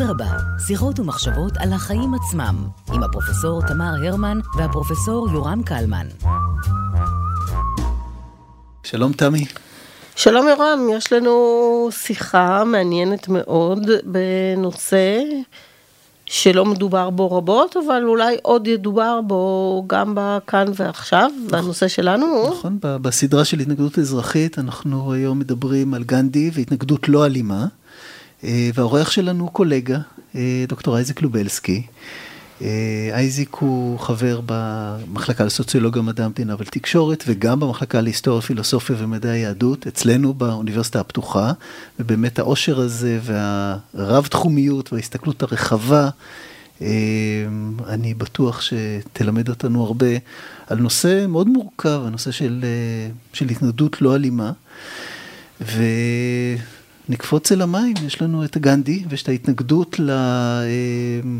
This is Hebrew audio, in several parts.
אדרבה, שיחות ומחשבות על החיים עצמם, עם הפרופסור תמר הרמן והפרופסור יורם קלמן. שלום תמי. שלום יורם, יש לנו שיחה מעניינת מאוד בנושא שלא מדובר בו רבות, אבל אולי עוד ידובר בו גם בכאן ועכשיו, והנושא שלנו הוא... נכון, בסדרה של התנגדות אזרחית אנחנו היום מדברים על גנדי והתנגדות לא אלימה, והאורח שלנו הוא קולגה, אה, דוקטור אייזק לובלסקי. אה, אייזיק הוא חבר במחלקה לסוציולוגיה ומדעי המדינה ולתקשורת, וגם במחלקה להיסטוריה, פילוסופיה ומדעי היהדות, אצלנו באוניברסיטה הפתוחה, ובאמת העושר הזה והרב-תחומיות וההסתכלות הרחבה, אה, אני בטוח שתלמד אותנו הרבה על נושא מאוד מורכב, הנושא של, אה, של התנגדות לא אלימה. ונקפוץ אל המים, יש לנו את גנדי ויש את ההתנגדות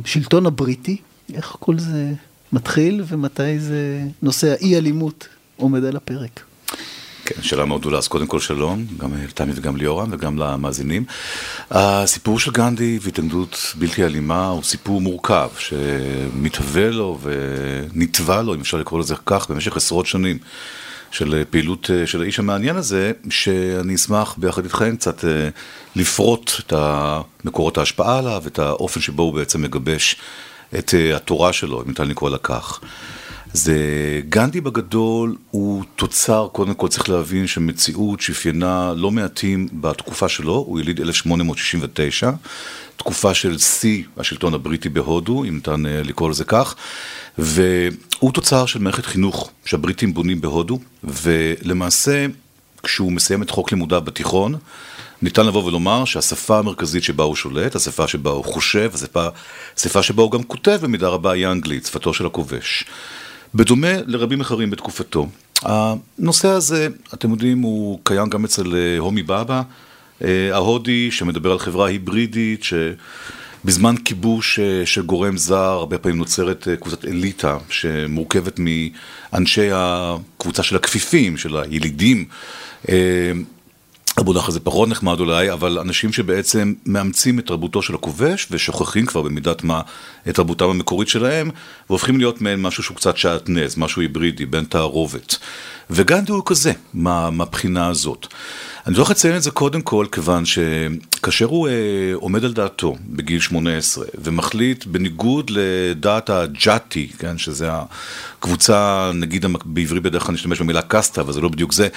לשלטון הבריטי, איך כל זה מתחיל ומתי זה נושא האי אלימות עומד על הפרק. כן, שאלה מאוד גדולה. אז קודם כל שלום, גם לתמי וגם ליאורם וגם למאזינים. הסיפור של גנדי והתנגדות בלתי אלימה הוא סיפור מורכב, שמתהווה לו ונתבע לו, אם אפשר לקרוא לזה כך, במשך עשרות שנים. של פעילות של האיש המעניין הזה, שאני אשמח ביחד איתכם קצת לפרוט את מקורות ההשפעה עליו, את האופן שבו הוא בעצם מגבש את אה, התורה שלו, אם ניתן לקרוא לה כך. זה גנדי בגדול הוא תוצר, קודם כל צריך להבין שמציאות שאפיינה לא מעטים בתקופה שלו, הוא יליד 1869, תקופה של שיא השלטון הבריטי בהודו, אם ניתן אה, לקרוא לזה כך, והוא תוצר של מערכת חינוך שהבריטים בונים בהודו, ולמעשה כשהוא מסיים את חוק לימודיו בתיכון, ניתן לבוא ולומר שהשפה המרכזית שבה הוא שולט, השפה שבה הוא חושב, השפה, השפה שבה הוא גם כותב במידה רבה היא האנגלית, שפתו של הכובש. בדומה לרבים אחרים בתקופתו. הנושא הזה, אתם יודעים, הוא קיים גם אצל אה, הומי בבא, אה, ההודי, שמדבר על חברה היברידית, שבזמן כיבוש אה, של גורם זר, הרבה פעמים נוצרת קבוצת אליטה, שמורכבת מאנשי הקבוצה של הכפיפים, של הילידים. המונח הזה פחות נחמד אולי, אבל אנשים שבעצם מאמצים את תרבותו של הכובש ושוכחים כבר במידת מה את תרבותם המקורית שלהם והופכים להיות מעין משהו שהוא קצת שעטנז, משהו היברידי, בין תערובת. וגנדי הוא כזה, מהבחינה הזאת. אני הולך לציין את זה קודם כל, כיוון שכאשר הוא אה, עומד על דעתו בגיל 18 ומחליט בניגוד לדעת הג'אטי, כן, שזה הקבוצה, נגיד בעברי בדרך כלל נשתמש במילה קסטה, אבל זה לא בדיוק זה,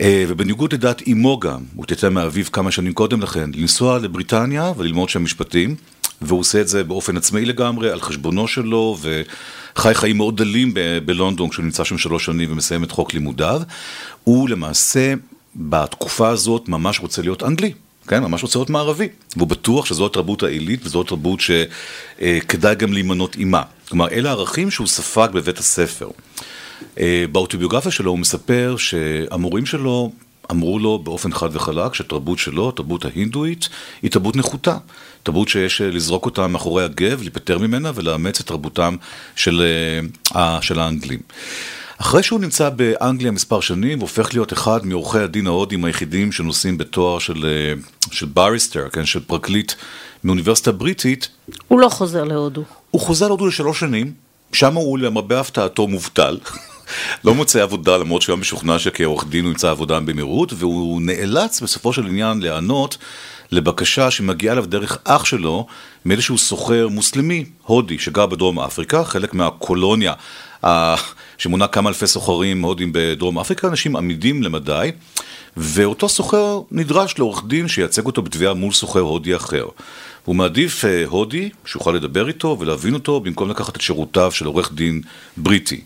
אה, ובניגוד לדעת אימו גם, הוא תצא מאביו כמה שנים קודם לכן, לנסוע לבריטניה וללמוד שם משפטים. והוא עושה את זה באופן עצמאי לגמרי, על חשבונו שלו, וחי חיים מאוד דלים ב- בלונדון כשהוא נמצא שם שלוש שנים ומסיים את חוק לימודיו. הוא למעשה בתקופה הזאת ממש רוצה להיות אנגלי. כן, ממש רוצה להיות מערבי, והוא בטוח שזו התרבות העילית וזו התרבות שכדאי גם להימנות עימה. כלומר, אלה הערכים שהוא ספג בבית הספר. אה, באוטוביוגרפיה שלו הוא מספר שהמורים שלו אמרו לו באופן חד וחלק שהתרבות שלו, התרבות ההינדואית, היא תרבות נחותה. תרבות שיש לזרוק אותה מאחורי הגב, להיפטר ממנה ולאמץ את תרבותם של, אה, של האנגלים. אחרי שהוא נמצא באנגליה מספר שנים, הוא הופך להיות אחד מעורכי הדין ההודים היחידים שנושאים בתואר של, אה, של בריסטר, כן, של פרקליט מאוניברסיטה בריטית. הוא לא חוזר להודו. הוא חוזר להודו לשלוש שנים, שם הוא למרבה הפתעתו מובטל. לא מוצא עבודה למרות שהוא היה משוכנע שכעורך דין הוא ימצא עבודה במהירות והוא נאלץ בסופו של עניין להיענות לבקשה שמגיעה אליו דרך אח שלו מאיזשהו סוחר מוסלמי הודי שגר בדרום אפריקה, חלק מהקולוניה שמונה כמה אלפי סוחרים הודים בדרום אפריקה, אנשים עמידים למדי, ואותו סוחר נדרש לעורך דין שייצג אותו בתביעה מול סוחר הודי אחר. הוא מעדיף אה, הודי, שיוכל לדבר איתו ולהבין אותו, במקום לקחת את שירותיו של עורך דין בריטי.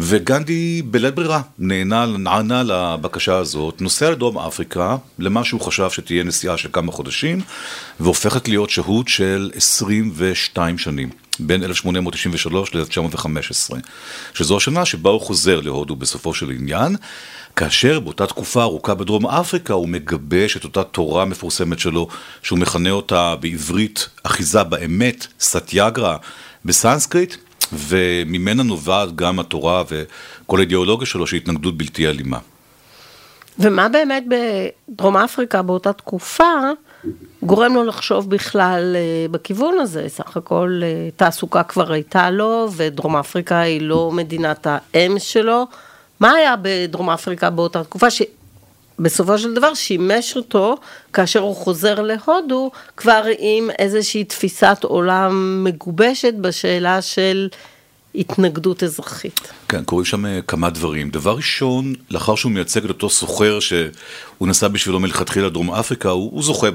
וגנדי בלית ברירה נענה, נענה לבקשה הזאת, נוסע לדרום אפריקה, למה שהוא חשב שתהיה נסיעה של כמה חודשים, והופכת להיות שהות של 22 שנים. בין 1893 ל-1915, שזו השנה שבה הוא חוזר להודו בסופו של עניין, כאשר באותה תקופה ארוכה בדרום אפריקה הוא מגבש את אותה תורה מפורסמת שלו, שהוא מכנה אותה בעברית אחיזה באמת, סטיאגרה, בסנסקריט, וממנה נובעת גם התורה וכל האידיאולוגיה שלו של התנגדות בלתי אלימה. ומה באמת בדרום אפריקה באותה תקופה גורם לו לחשוב בכלל אה, בכיוון הזה. סך הכל אה, תעסוקה כבר הייתה לו, ודרום אפריקה היא לא מדינת האם שלו. מה היה בדרום אפריקה באותה תקופה שבסופו של דבר שימש אותו, כאשר הוא חוזר להודו, כבר עם איזושהי תפיסת עולם מגובשת בשאלה של התנגדות אזרחית. כן, קורים שם אה, כמה דברים. דבר ראשון, לאחר שהוא מייצג את אותו סוחר שהוא נסע בשבילו מלכתחילה לדרום אפריקה, הוא, הוא זוכה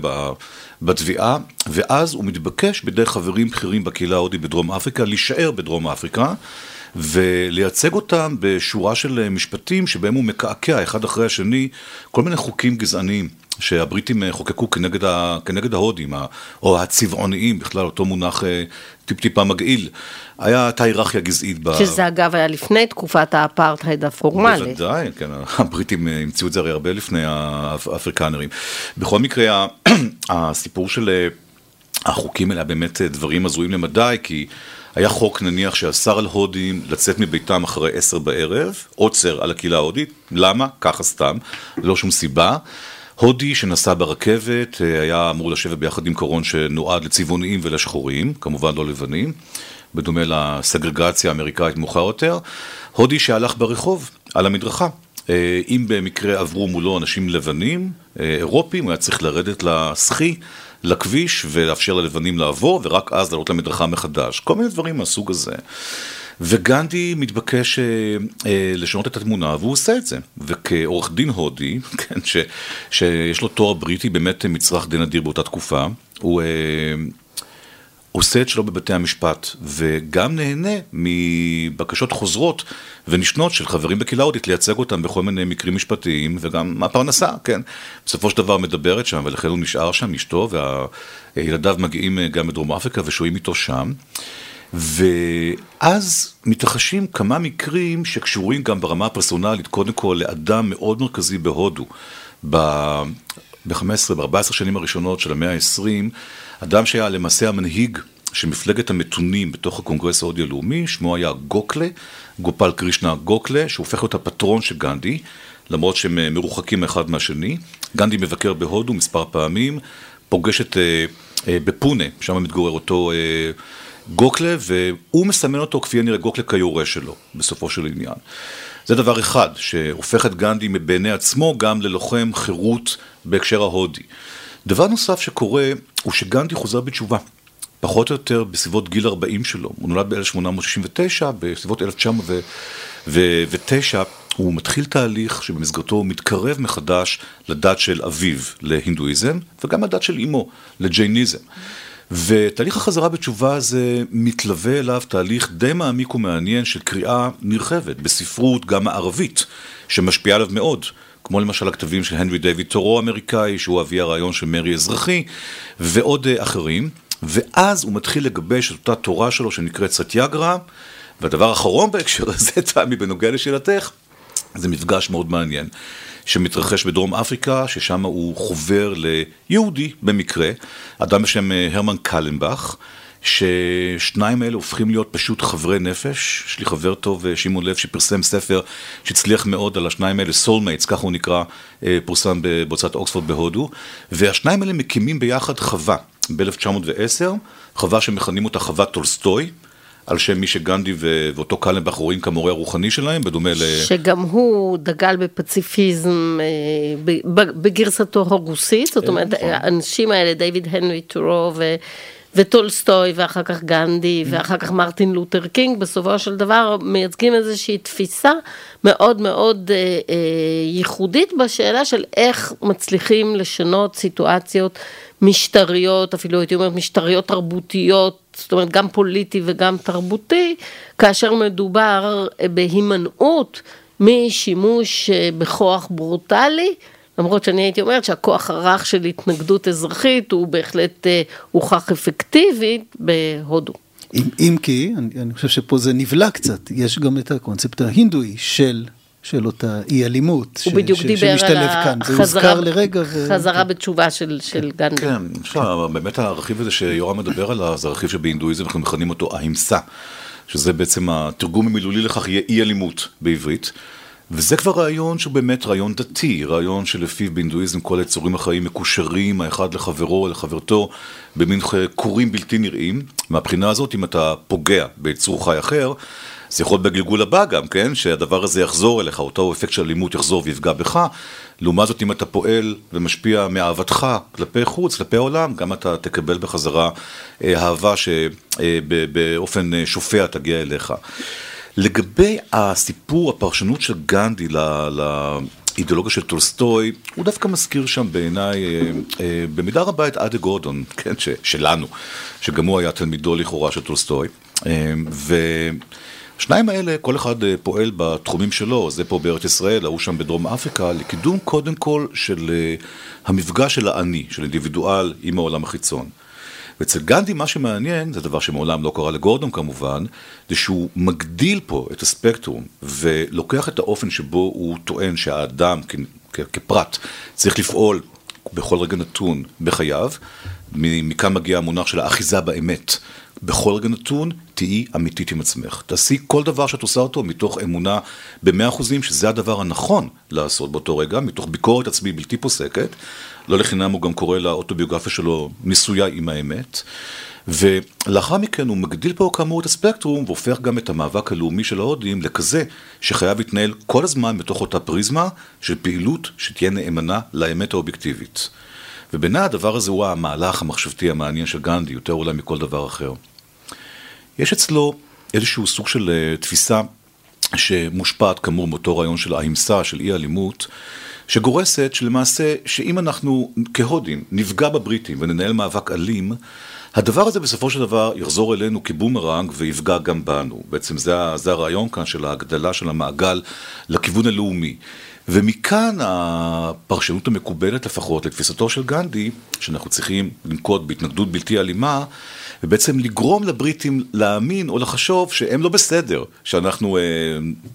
בתביעה, ואז הוא מתבקש בידי חברים בכירים בקהילה ההודית בדרום אפריקה להישאר בדרום אפריקה. ולייצג אותם בשורה של אה, משפטים שבהם הוא מקעקע אחד אחרי השני כל מיני חוקים גזעניים שהבריטים אה, חוקקו כנגד, ה, כנגד ההודים, או הצבעוניים, בכלל אותו מונח אה, טיפ-טיפה מגעיל. היה את ההיררכיה הגזעית. שזה אגב היה לפני תקופת האפרטהייד הפורמלי. בוודאי, כן, הבריטים המציאו את זה הרי הרבה לפני האפריקנרים. בכל מקרה, הסיפור של החוקים האלה באמת דברים הזויים למדי, כי... היה חוק נניח שאסר על הודים לצאת מביתם אחרי עשר בערב, עוצר על הקהילה ההודית, למה? ככה סתם, ללא שום סיבה. הודי שנסע ברכבת אה, היה אמור לשבת ביחד עם קרון שנועד לצבעוניים ולשחורים, כמובן לא לבנים, בדומה לסגרגציה האמריקאית מאוחר יותר. הודי שהלך ברחוב, על המדרכה. אה, אם במקרה עברו מולו אנשים לבנים, אה, אירופים, הוא היה צריך לרדת לסחי. לכביש ולאפשר ללבנים לעבור, ורק אז לעלות למדרכה מחדש. כל מיני דברים מהסוג הזה. וגנדי מתבקש אה, אה, לשנות את התמונה, והוא עושה את זה. וכעורך דין הודי, כן, ש, שיש לו תואר בריטי, באמת מצרך די נדיר באותה תקופה, הוא... אה, עושה את שלו בבתי המשפט, וגם נהנה מבקשות חוזרות ונשנות של חברים בקהילה הודית לייצג אותם בכל מיני מקרים משפטיים, וגם מהפרנסה, כן. בסופו של דבר מדברת שם, ולכן הוא נשאר שם, אשתו, וילדיו מגיעים גם מדרום אפריקה ושוהים איתו שם. ואז מתרחשים כמה מקרים שקשורים גם ברמה הפרסונלית, קודם כל לאדם מאוד מרכזי בהודו. ב-15, ב-14 שנים הראשונות של המאה ה-20, אדם שהיה למעשה המנהיג של מפלגת המתונים בתוך הקונגרס ההודי הלאומי, שמו היה גוקלה, גופל קרישנה גוקלה, שהופך להיות הפטרון של גנדי, למרות שהם אה, מרוחקים אחד מהשני. גנדי מבקר בהודו מספר פעמים, פוגש את אה, אה, בפונה, שם מתגורר אותו גוקלה, והוא מסמן אותו כפי הנראה גוקלה כיורש שלו, בסופו של עניין. זה דבר אחד, שהופך את גנדי בעיני עצמו גם ללוחם חירות בהקשר ההודי. דבר נוסף שקורה הוא שגנדי חוזר בתשובה. פחות או יותר בסביבות גיל 40 שלו. הוא נולד ב-1869, בסביבות 1909 הוא מתחיל תהליך שבמסגרתו הוא מתקרב מחדש לדת של אביו, להינדואיזם, וגם לדת של אמו, לג'ייניזם. ותהליך החזרה בתשובה הזה מתלווה אליו תהליך די מעמיק ומעניין של קריאה נרחבת בספרות גם הערבית, שמשפיעה עליו מאוד. כמו למשל הכתבים של הנרי דיוויד טורו האמריקאי, שהוא אבי הרעיון של מרי אזרחי, ועוד אה, אחרים. ואז הוא מתחיל לגבש את אותה תורה שלו שנקראת סטיאגרה, והדבר האחרון בהקשר הזה, תמי, בנוגע לשאלתך, זה מפגש מאוד מעניין, שמתרחש בדרום אפריקה, ששם הוא חובר ליהודי במקרה, אדם בשם אה, הרמן קלנבך, ששניים האלה הופכים להיות פשוט חברי נפש. יש לי חבר טוב, אה, שמעון לב, שפרסם ספר שהצליח מאוד על השניים האלה, Soulmates, ככה הוא נקרא, אה, פורסם בהוצאת אוקספורד בהודו, והשניים האלה מקימים ביחד חווה ב-1910, חווה שמכנים אותה חוות טולסטוי. על שם מי שגנדי ואותו קלנבך רואים כמורה הרוחני שלהם, בדומה ל... שגם הוא דגל בפציפיזם אה, בגרסתו הרוסית, זאת אומרת, נכון. האנשים האלה, דיוויד הנרי טורו ו... וטולסטוי, ואחר כך גנדי, ואחר כך מרטין לותר קינג, בסופו של דבר מייצגים איזושהי תפיסה מאוד מאוד אה, אה, ייחודית בשאלה של איך מצליחים לשנות סיטואציות משטריות, אפילו הייתי אומרת משטריות תרבותיות, זאת אומרת גם פוליטי וגם תרבותי, כאשר מדובר בהימנעות משימוש אה, בכוח ברוטלי. למרות שאני הייתי אומרת שהכוח הרך של התנגדות אזרחית הוא בהחלט אה, הוכח אפקטיבית בהודו. אם, אם כי, אני, אני חושב שפה זה נבלע קצת, יש גם את הקונספט ההינדואי של, של אותה אי אלימות, הוא ש, בדיוק ש, דיבר שמשתלב על כאן, זה הוזכר לרגע. ו... חזרה בתשובה של, של גנדי. כן, עכשיו, באמת הרכיב הזה שיורם מדבר עליו, זה הרכיב שבהינדואיזם אנחנו מכנים אותו ההמסה, שזה בעצם התרגום המילולי לכך יהיה אי אלימות בעברית. וזה כבר רעיון שהוא באמת רעיון דתי, רעיון שלפיו בהינדואיזם כל היצורים החיים מקושרים האחד לחברו, לחברתו, במין כורים בלתי נראים. מהבחינה הזאת, אם אתה פוגע ביצור חי אחר, זה יכול להיות בגלגול הבא גם, כן? שהדבר הזה יחזור אליך, אותו אפקט של אלימות יחזור ויפגע בך. לעומת זאת, אם אתה פועל ומשפיע מאהבתך כלפי חוץ, כלפי העולם, גם אתה תקבל בחזרה אה, אהבה שבאופן אה, שופע תגיע אליך. לגבי הסיפור, הפרשנות של גנדי לאידיאולוגיה של טולסטוי, הוא דווקא מזכיר שם בעיניי, אה, אה, במידה רבה את א"ד גורדון, כן, ש, שלנו, שגם הוא היה תלמידו לכאורה של טולסטוי. אה, ושניים האלה, כל אחד פועל בתחומים שלו, זה פה בארץ ישראל, ההוא שם בדרום אפריקה, לקידום קודם כל של המפגש של האני, של אינדיבידואל עם העולם החיצון. ואצל גנדי מה שמעניין, זה דבר שמעולם לא קרה לגורדון כמובן, זה שהוא מגדיל פה את הספקטרום ולוקח את האופן שבו הוא טוען שהאדם כפרט צריך לפעול בכל רגע נתון בחייו, מכאן מגיע המונח של האחיזה באמת. בכל רגע נתון תהיי אמיתית עם עצמך. תעשי כל דבר שאת עושה אותו מתוך אמונה במאה אחוזים שזה הדבר הנכון לעשות באותו רגע, מתוך ביקורת עצמי בלתי פוסקת. לא לחינם הוא גם קורא לאוטוביוגרפיה שלו ניסויה עם האמת. ולאחר מכן הוא מגדיל פה כאמור את הספקטרום והופך גם את המאבק הלאומי של ההודים לכזה שחייב להתנהל כל הזמן בתוך אותה פריזמה של פעילות שתהיה נאמנה לאמת האובייקטיבית. ובעיניי הדבר הזה הוא המהלך המחשבתי המעניין של גנדי, יותר אולי מכל דבר אחר. יש אצלו איזשהו סוג של uh, תפיסה שמושפעת כאמור מאותו רעיון של ההמסה, של אי אלימות, שגורסת שלמעשה, שאם אנחנו כהודים נפגע בבריטים וננהל מאבק אלים, הדבר הזה בסופו של דבר יחזור אלינו כבומרנג ויפגע גם בנו. בעצם זה, זה הרעיון כאן של ההגדלה של המעגל לכיוון הלאומי. ומכאן הפרשנות המקובלת לפחות לתפיסתו של גנדי, שאנחנו צריכים לנקוט בהתנגדות בלתי אלימה, ובעצם לגרום לבריטים להאמין או לחשוב שהם לא בסדר, שאנחנו אה,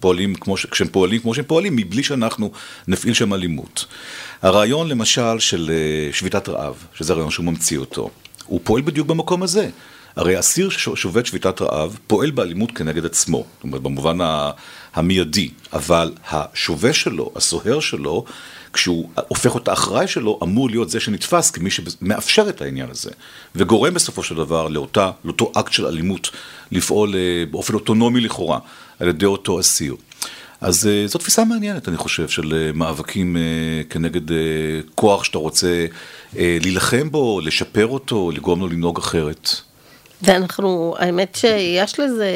פועלים כמו, ש... כשהם פועלים כמו שהם פועלים, מבלי שאנחנו נפעיל שם אלימות. הרעיון למשל של אה, שביתת רעב, שזה הרעיון שהוא ממציא אותו, הוא פועל בדיוק במקום הזה. הרי אסיר ששובת שביתת רעב פועל באלימות כנגד עצמו, זאת אומרת במובן המיידי, אבל השובה שלו, הסוהר שלו, כשהוא הופך אותה אחראי שלו, אמור להיות זה שנתפס כמי שמאפשר את העניין הזה, וגורם בסופו של דבר לאותה, לאותו אקט של אלימות לפעול אה, באופן אוטונומי לכאורה על ידי אותו אסיר. אז אה, זו תפיסה מעניינת, אני חושב, של אה, מאבקים כנגד כוח שאתה רוצה להילחם בו, לשפר אותו, לגרום לו לנהוג אחרת. ואנחנו, האמת שיש לזה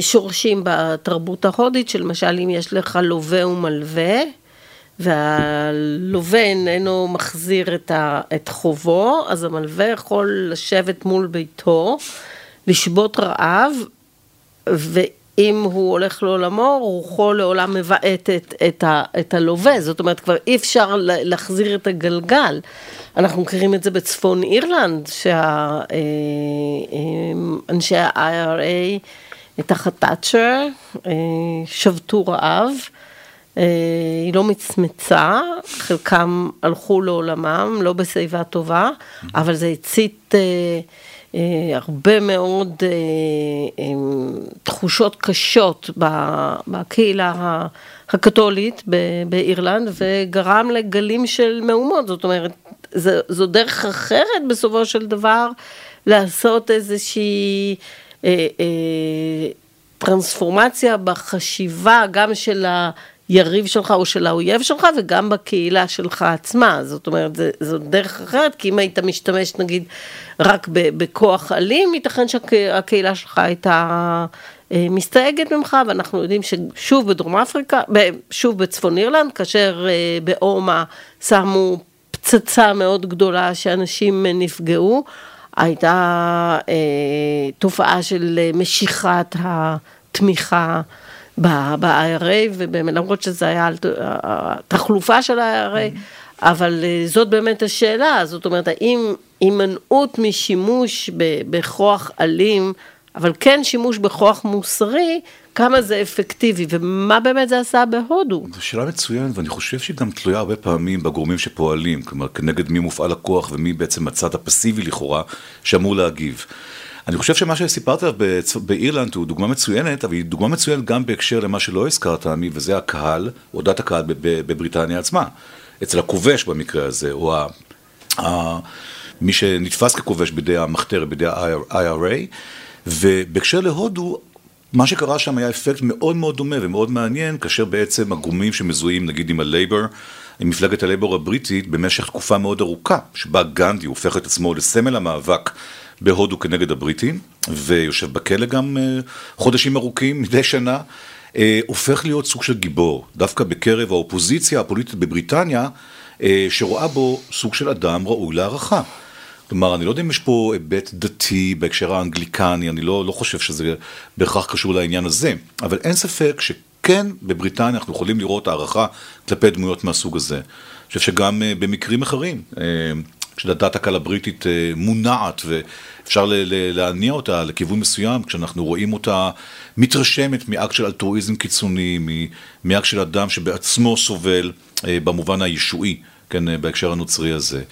שורשים בתרבות ההודית, שלמשל אם יש לך לווה ומלווה, והלווה איננו מחזיר את, ה, את חובו, אז המלווה יכול לשבת מול ביתו, לשבות רעב, ואם הוא הולך לעולמו, רוחו לעולם מבעטת את, את הלווה, זאת אומרת כבר אי אפשר להחזיר את הגלגל. אנחנו מכירים את זה בצפון אירלנד, שאנשי אה, אה, ה-IRA תחת תאצ'ר אה, שבתו רעב. אה, היא לא מצמצה, חלקם הלכו לעולמם, לא בשיבה טובה, אבל זה הצית אה, אה, הרבה מאוד תחושות קשות בקהילה הקתולית באירלנד, וגרם לגלים של מהומות, זאת אומרת, זו, דרך אחרת בסופו של דבר לעשות איזושהי... טרנספורמציה בחשיבה גם של ה... היריב שלך או של האויב שלך וגם בקהילה שלך עצמה, זאת אומרת, זו דרך אחרת, כי אם היית משתמש נגיד רק בכוח אלים, ייתכן שהקהילה שלך הייתה אה, מסתייגת ממך, ואנחנו יודעים ששוב בדרום אפריקה, שוב בצפון אירלנד, כאשר אה, באומה שמו פצצה מאוד גדולה שאנשים נפגעו, הייתה אה, תופעה של משיכת התמיכה. ב-IRA, ולמרות שזה היה התחלופה של ה-IRA, mm-hmm. אבל אה, זאת באמת השאלה, זאת אומרת, האם הימנעות משימוש בכוח אלים, אבל כן שימוש בכוח מוסרי, כמה זה אפקטיבי, ומה באמת זה עשה בהודו? זו שאלה מצוינת, ואני חושב שהיא גם תלויה הרבה פעמים בגורמים שפועלים, כלומר, כנגד מי מופעל הכוח ומי בעצם הצד הפסיבי לכאורה, שאמור להגיב. אני חושב שמה שסיפרת באירלנד הוא דוגמה מצוינת, אבל היא דוגמה מצוינת גם בהקשר למה שלא הזכרת, עמי, וזה הקהל, או דת הקהל בבריטניה עצמה. אצל הכובש במקרה הזה, או ה, ה, מי שנתפס ככובש בידי המחתרת, בידי ה-IRA, ובהקשר להודו, מה שקרה שם היה אפקט מאוד מאוד דומה ומאוד מעניין, כאשר בעצם הגורמים שמזוהים נגיד עם הלייבור, עם מפלגת הלייבור הבריטית, במשך תקופה מאוד ארוכה, שבה גנדי הופך את עצמו לסמל המאבק בהודו כנגד הבריטים, ויושב בכלא גם אה, חודשים ארוכים, מדי שנה, אה, הופך להיות סוג של גיבור, דווקא בקרב האופוזיציה הפוליטית בבריטניה, אה, שרואה בו סוג של אדם ראוי להערכה. כלומר, אני לא יודע אם יש פה היבט דתי בהקשר האנגליקני, אני לא, לא חושב שזה בהכרח קשור לעניין הזה, אבל אין ספק שכן, בבריטניה אנחנו יכולים לראות הערכה כלפי דמויות מהסוג הזה. אני חושב שגם במקרים אחרים, כשדת הקהל הבריטית uh, מונעת ואפשר להניע אותה לכיוון מסוים, כשאנחנו רואים אותה מתרשמת מאקט של אלטרואיזם קיצוני, מאקט של אדם שבעצמו סובל uh, במובן הישועי. כן, בהקשר הנוצרי הזה.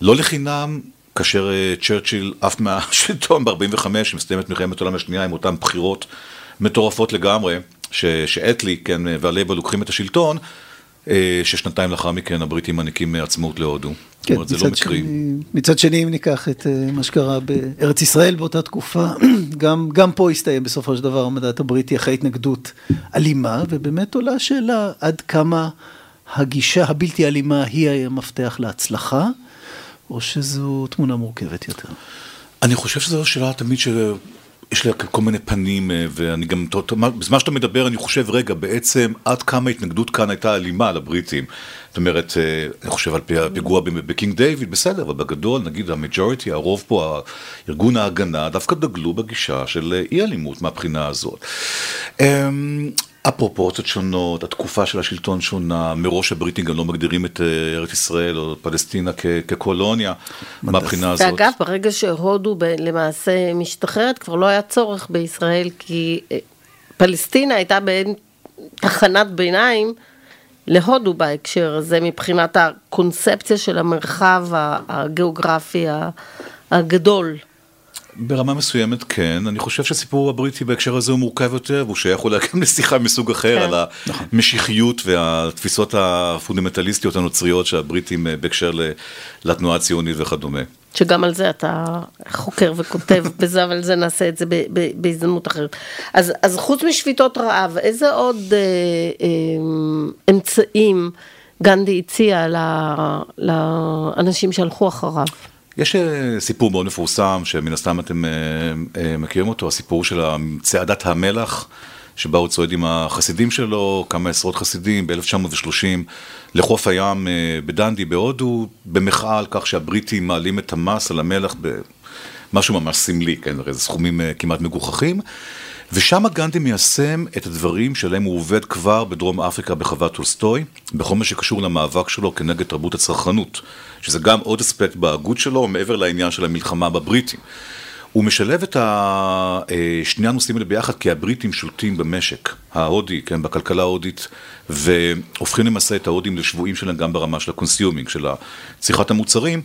לא לחינם כאשר אה, צ'רצ'יל עף מהשלטון ב-45, מסתיימת מלחמת העולם השנייה עם אותן בחירות מטורפות לגמרי, שאטלי, כן, והלייבר לוקחים את השלטון, אה, ששנתיים לאחר מכן הבריטים מעניקים עצמאות להודו. כן, אומרת, מצד, לא שני, מצד שני, אם ניקח את אה, מה שקרה בארץ ישראל באותה תקופה, גם, גם פה הסתיים בסופו של דבר המנדט הבריטי אחרי התנגדות אלימה, ובאמת עולה השאלה עד כמה הגישה הבלתי אלימה היא המפתח להצלחה. או שזו תמונה מורכבת יותר? אני חושב שזו שאלה תמיד שיש לה כל מיני פנים, אה, ואני גם, בזמן שאתה מדבר, אני חושב, רגע, בעצם עד כמה ההתנגדות כאן הייתה אלימה לבריטים. זאת אומרת, אה, אני חושב על הפיגוע בקינג דיוויד, בסדר, אבל בגדול, נגיד המג'וריטי, הרוב פה, ארגון ההגנה, דווקא דגלו בגישה של אה, אי אלימות מהבחינה הזאת. הפרופורציות שונות, התקופה של השלטון שונה, מראש הבריטים גם לא מגדירים את אה, ארץ ישראל או פלסטינה כקולוניה, מהבחינה הזאת. ואגב, ברגע שהודו למעשה משתחררת, כבר לא היה צורך בישראל, כי אה, פלסטינה הייתה בין תחנת ביניים להודו בהקשר הזה, מבחינת הקונספציה של המרחב הגיאוגרפי הגדול. ברמה מסוימת כן, אני חושב שהסיפור הבריטי בהקשר הזה הוא מורכב יותר, והוא שייך אולי גם לשיחה מסוג אחר כן. על נכון. המשיחיות והתפיסות הפונדמנטליסטיות הנוצריות של הבריטים אה, בהקשר לתנועה הציונית וכדומה. שגם על זה אתה חוקר וכותב בזה, אבל זה נעשה את זה בהזדמנות אחרת. אז, אז חוץ משביתות רעב, איזה עוד אה, אה, אמצעים גנדי הציע לאנשים שהלכו אחריו? יש אה, סיפור מאוד מפורסם, שמן הסתם אתם אה, אה, מכירים אותו, הסיפור של צעדת המלח, שבה הוא צועד עם החסידים שלו, כמה עשרות חסידים, ב-1930, לחוף הים בדנדי בהודו, במחאה על כך שהבריטים מעלים את המס על המלח במשהו ממש סמלי, כן, הרי זה סכומים כמעט מגוחכים. ושם גנדי מיישם את הדברים שעליהם הוא עובד כבר בדרום אפריקה בחוות טולסטוי, בכל מה שקשור למאבק שלו כנגד תרבות הצרכנות, שזה גם עוד אספקט בהגות שלו, מעבר לעניין של המלחמה בבריטים. הוא משלב את אה, שני הנושאים האלה ביחד, כי הבריטים שולטים במשק ההודי, כן, בכלכלה ההודית, והופכים למעשה את ההודים לשבויים שלהם גם ברמה של ה consuming, של צריכת המוצרים,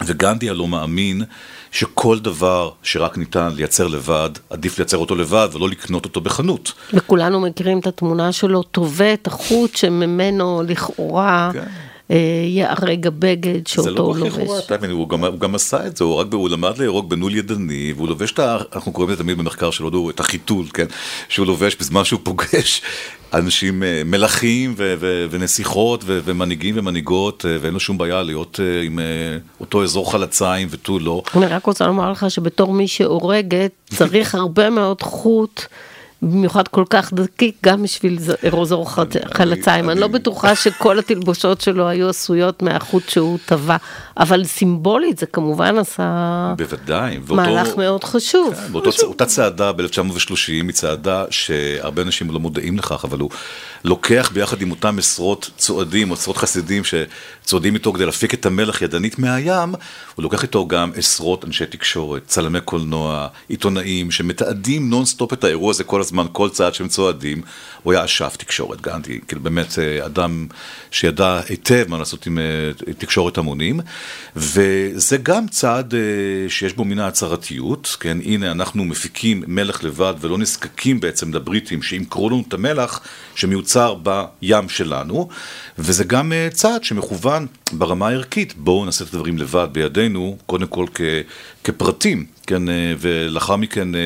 וגנדי הלא מאמין שכל דבר שרק ניתן לייצר לבד, עדיף לייצר אותו לבד ולא לקנות אותו בחנות. וכולנו מכירים את התמונה שלו, טווה את החוט שממנו לכאורה... כן. אה, יארג הבגד שאותו הוא לובש. זה לא לכאורה, הוא, גם, הוא גם עשה את זה, הוא, רק, הוא למד לארוג בנול ידני, והוא לובש את ה... אנחנו קוראים לזה תמיד במחקר שלו, את החיתול, כן? שהוא לובש בזמן שהוא פוגש אנשים אה, מלכים ו- ו- ונסיכות ו- ומנהיגים ומנהיגות, אה, ואין לו שום בעיה להיות עם אותו אזור חלציים ותו לא. אני רק רוצה לומר לך שבתור מי שהורגת, צריך הרבה מאוד חוט. במיוחד כל כך דקיק, גם בשביל ארוזור חלציים. אני לא בטוחה שכל התלבושות שלו היו עשויות מהחוט שהוא טבע, אבל סימבולית זה כמובן עשה... בוודאי. מהלך מאוד חשוב. כן, באותה צעדה ב-1930 היא צעדה שהרבה אנשים לא מודעים לכך, אבל הוא לוקח ביחד עם אותם עשרות צועדים, עשרות חסידים שצועדים איתו כדי להפיק את המלח ידנית מהים, הוא לוקח איתו גם עשרות אנשי תקשורת, צלמי קולנוע, עיתונאים, שמתעדים נונסטופ את האירוע הזה כל הזמן. הזמן כל צעד שהם צועדים, הוא היה אשף תקשורת, גנדי, כאילו באמת אה, אדם שידע היטב מה לעשות עם אה, תקשורת המונים, וזה גם צעד שיש בו מן ההצהרתיות, כן, הנה אנחנו מפיקים מלך לבד ולא נזקקים בעצם לבריטים שימכרו לנו את המלח שמיוצר בים שלנו, וזה גם צעד שמכוון ברמה הערכית, בואו נעשה את הדברים לבד בידינו, קודם כל כ, כפרטים, כן, אה, ולאחר מכן אה,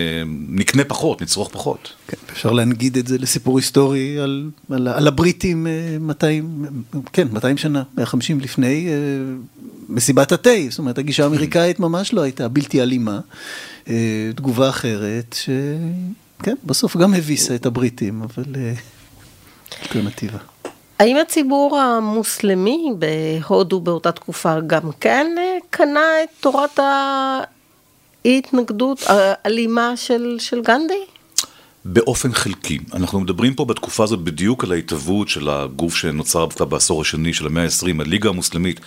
נקנה פחות, נצרוך פחות. כן, אפשר להנגיד את זה לסיפור היסטורי על, על, על הבריטים 200, אה, כן, 200 שנה, 150 לפני מסיבת התה, זאת אומרת, הגישה האמריקאית ממש לא הייתה בלתי אלימה, תגובה אחרת, שכן, בסוף גם הביסה את הבריטים, אבל אלטרנטיבה. האם הציבור המוסלמי בהודו באותה תקופה גם כן קנה את תורת ההתנגדות האלימה של, של גנדי? באופן חלקי. אנחנו מדברים פה בתקופה הזאת בדיוק על ההתהוות של הגוף שנוצר בעשור השני של המאה ה-20, הליגה המוסלמית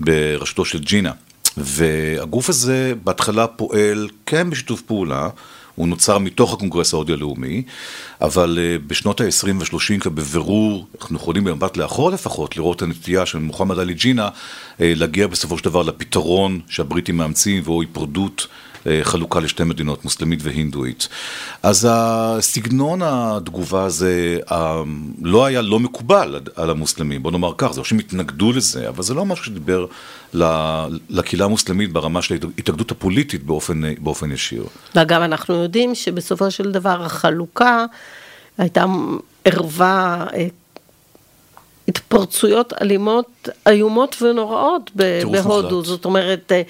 בראשותו של ג'ינה. והגוף הזה בהתחלה פועל כן בשיתוף פעולה, הוא נוצר מתוך הקונגרס ההודי הלאומי, אבל אה, בשנות ה-20 וה-30 בבירור, אנחנו יכולים במבט לאחור לפחות, לראות את הנטייה של מוחמד עלי ג'ינה אה, להגיע בסופו של דבר לפתרון שהבריטים מאמצים, והוא היפרדות חלוקה לשתי מדינות, מוסלמית והינדואית. אז הסגנון התגובה הזה לא היה לא מקובל על המוסלמים, בוא נאמר כך, זה לא שהם התנגדו לזה, אבל זה לא משהו שדיבר לקהילה המוסלמית ברמה של ההתאגדות הפוליטית באופן, באופן ישיר. ואגב, אנחנו יודעים שבסופו של דבר החלוקה הייתה ערבה אה, התפרצויות אלימות איומות ונוראות בהודו, זאת אומרת אה,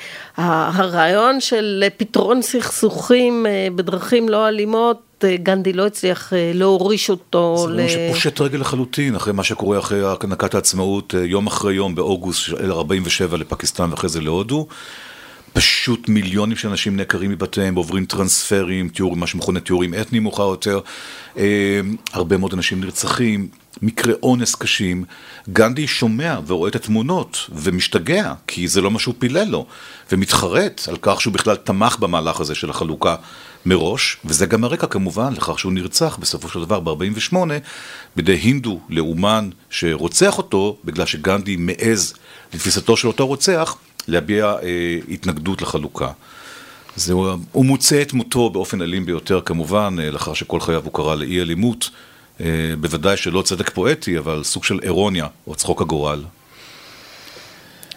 הרעיון של פתרון סכסוכים אה, בדרכים לא אלימות גנדי לא הצליח להוריש אותו. זה ל... שפושט רגל לחלוטין, אחרי מה שקורה אחרי הענקת העצמאות, יום אחרי יום באוגוסט של 47 לפקיסטן ואחרי זה להודו. פשוט מיליונים של אנשים נעקרים מבתיהם, עוברים טרנספרים, תיאור, מה שמכונה תיאורים אתניים מאוחר יותר, אה, הרבה מאוד אנשים נרצחים, מקרי אונס קשים. גנדי שומע ורואה את התמונות ומשתגע, כי זה לא מה שהוא פילל לו, ומתחרט על כך שהוא בכלל תמך במהלך הזה של החלוקה מראש, וזה גם הרקע כמובן לכך שהוא נרצח בסופו של דבר ב-48 בידי הינדו לאומן שרוצח אותו בגלל שגנדי מעז לתפיסתו של אותו רוצח להביע אה, התנגדות לחלוקה. זה, הוא מוצא את מותו באופן אלים ביותר כמובן, אה, לאחר שכל חייו הוא קרא לאי אלימות, בוודאי שלא צדק פואטי, אבל סוג של אירוניה או צחוק הגורל.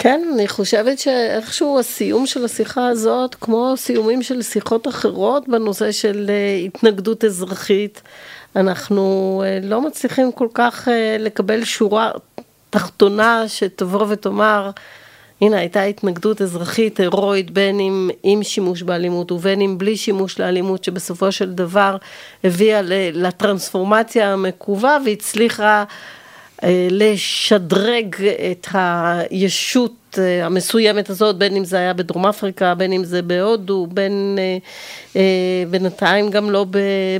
כן, אני חושבת שאיכשהו הסיום של השיחה הזאת, כמו סיומים של שיחות אחרות בנושא של אה, התנגדות אזרחית, אנחנו אה, לא מצליחים כל כך אה, לקבל שורה תחתונה שתבוא ותאמר, הנה הייתה התנגדות אזרחית הירואית בין אם עם שימוש באלימות ובין אם בלי שימוש לאלימות שבסופו של דבר הביאה לטרנספורמציה המקווה והצליחה אה, לשדרג את הישות אה, המסוימת הזאת, בין אם זה היה בדרום אפריקה, בין אם זה בהודו, בין אה, בינתיים גם לא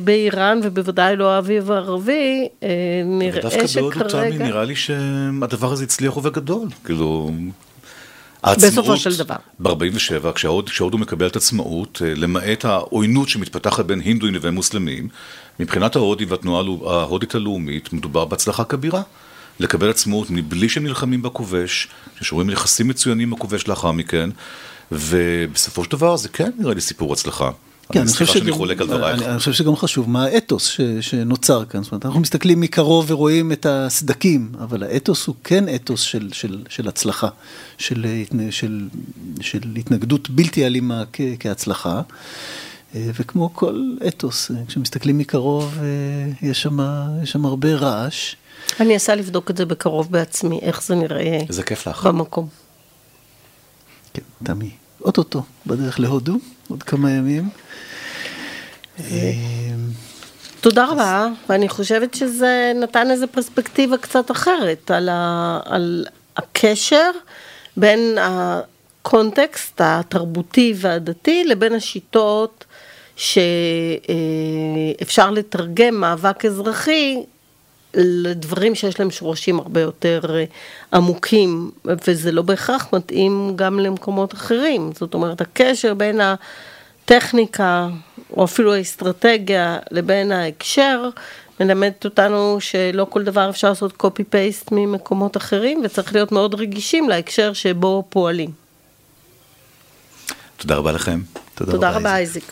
באיראן ובוודאי לא האביב הערבי, נראה שכרגע... דווקא בהודו, תמי, נראה לי שהדבר הזה הצליח ובגדול, כאילו... בסופו של דבר. ב-47, כשהודו מקבלת עצמאות, למעט העוינות שמתפתחת בין הינדואים לבין מוסלמים, מבחינת ההודים והתנועה ההודית הלאומית, מדובר בהצלחה כבירה. לקבל עצמאות מבלי שהם נלחמים בכובש, ששורים ליחסים מצוינים עם הכובש לאחר מכן, ובסופו של דבר זה כן נראה לי סיפור הצלחה. כן, אני חושב, שגם, אני, אני חושב שגם חשוב מה האתוס ש, שנוצר כאן, זאת אומרת, אנחנו מסתכלים מקרוב ורואים את הסדקים, אבל האתוס הוא כן אתוס של, של, של הצלחה, של, של, של התנגדות בלתי אלימה כ, כהצלחה, אה, וכמו כל אתוס, כשמסתכלים מקרוב אה, יש שם, יש שם הרבה רעש. אני אנסה לבדוק את זה בקרוב בעצמי, איך זה נראה. איזה כיף לך. במקום. כן, תמי, אוטוטו, בדרך להודו, עוד כמה ימים. אה, תודה רבה, ואני חושבת שזה נתן איזו פרספקטיבה קצת אחרת על, ה, על הקשר בין הקונטקסט התרבותי והדתי לבין השיטות שאפשר לתרגם מאבק אזרחי לדברים שיש להם שורשים הרבה יותר אה, עמוקים, וזה לא בהכרח מתאים גם למקומות אחרים. זאת אומרת, הקשר בין הטכניקה או אפילו האסטרטגיה לבין ההקשר, מלמדת אותנו שלא כל דבר אפשר לעשות קופי פייסט ממקומות אחרים, וצריך להיות מאוד רגישים להקשר שבו פועלים. תודה רבה לכם. תודה, תודה רבה, אייזיק.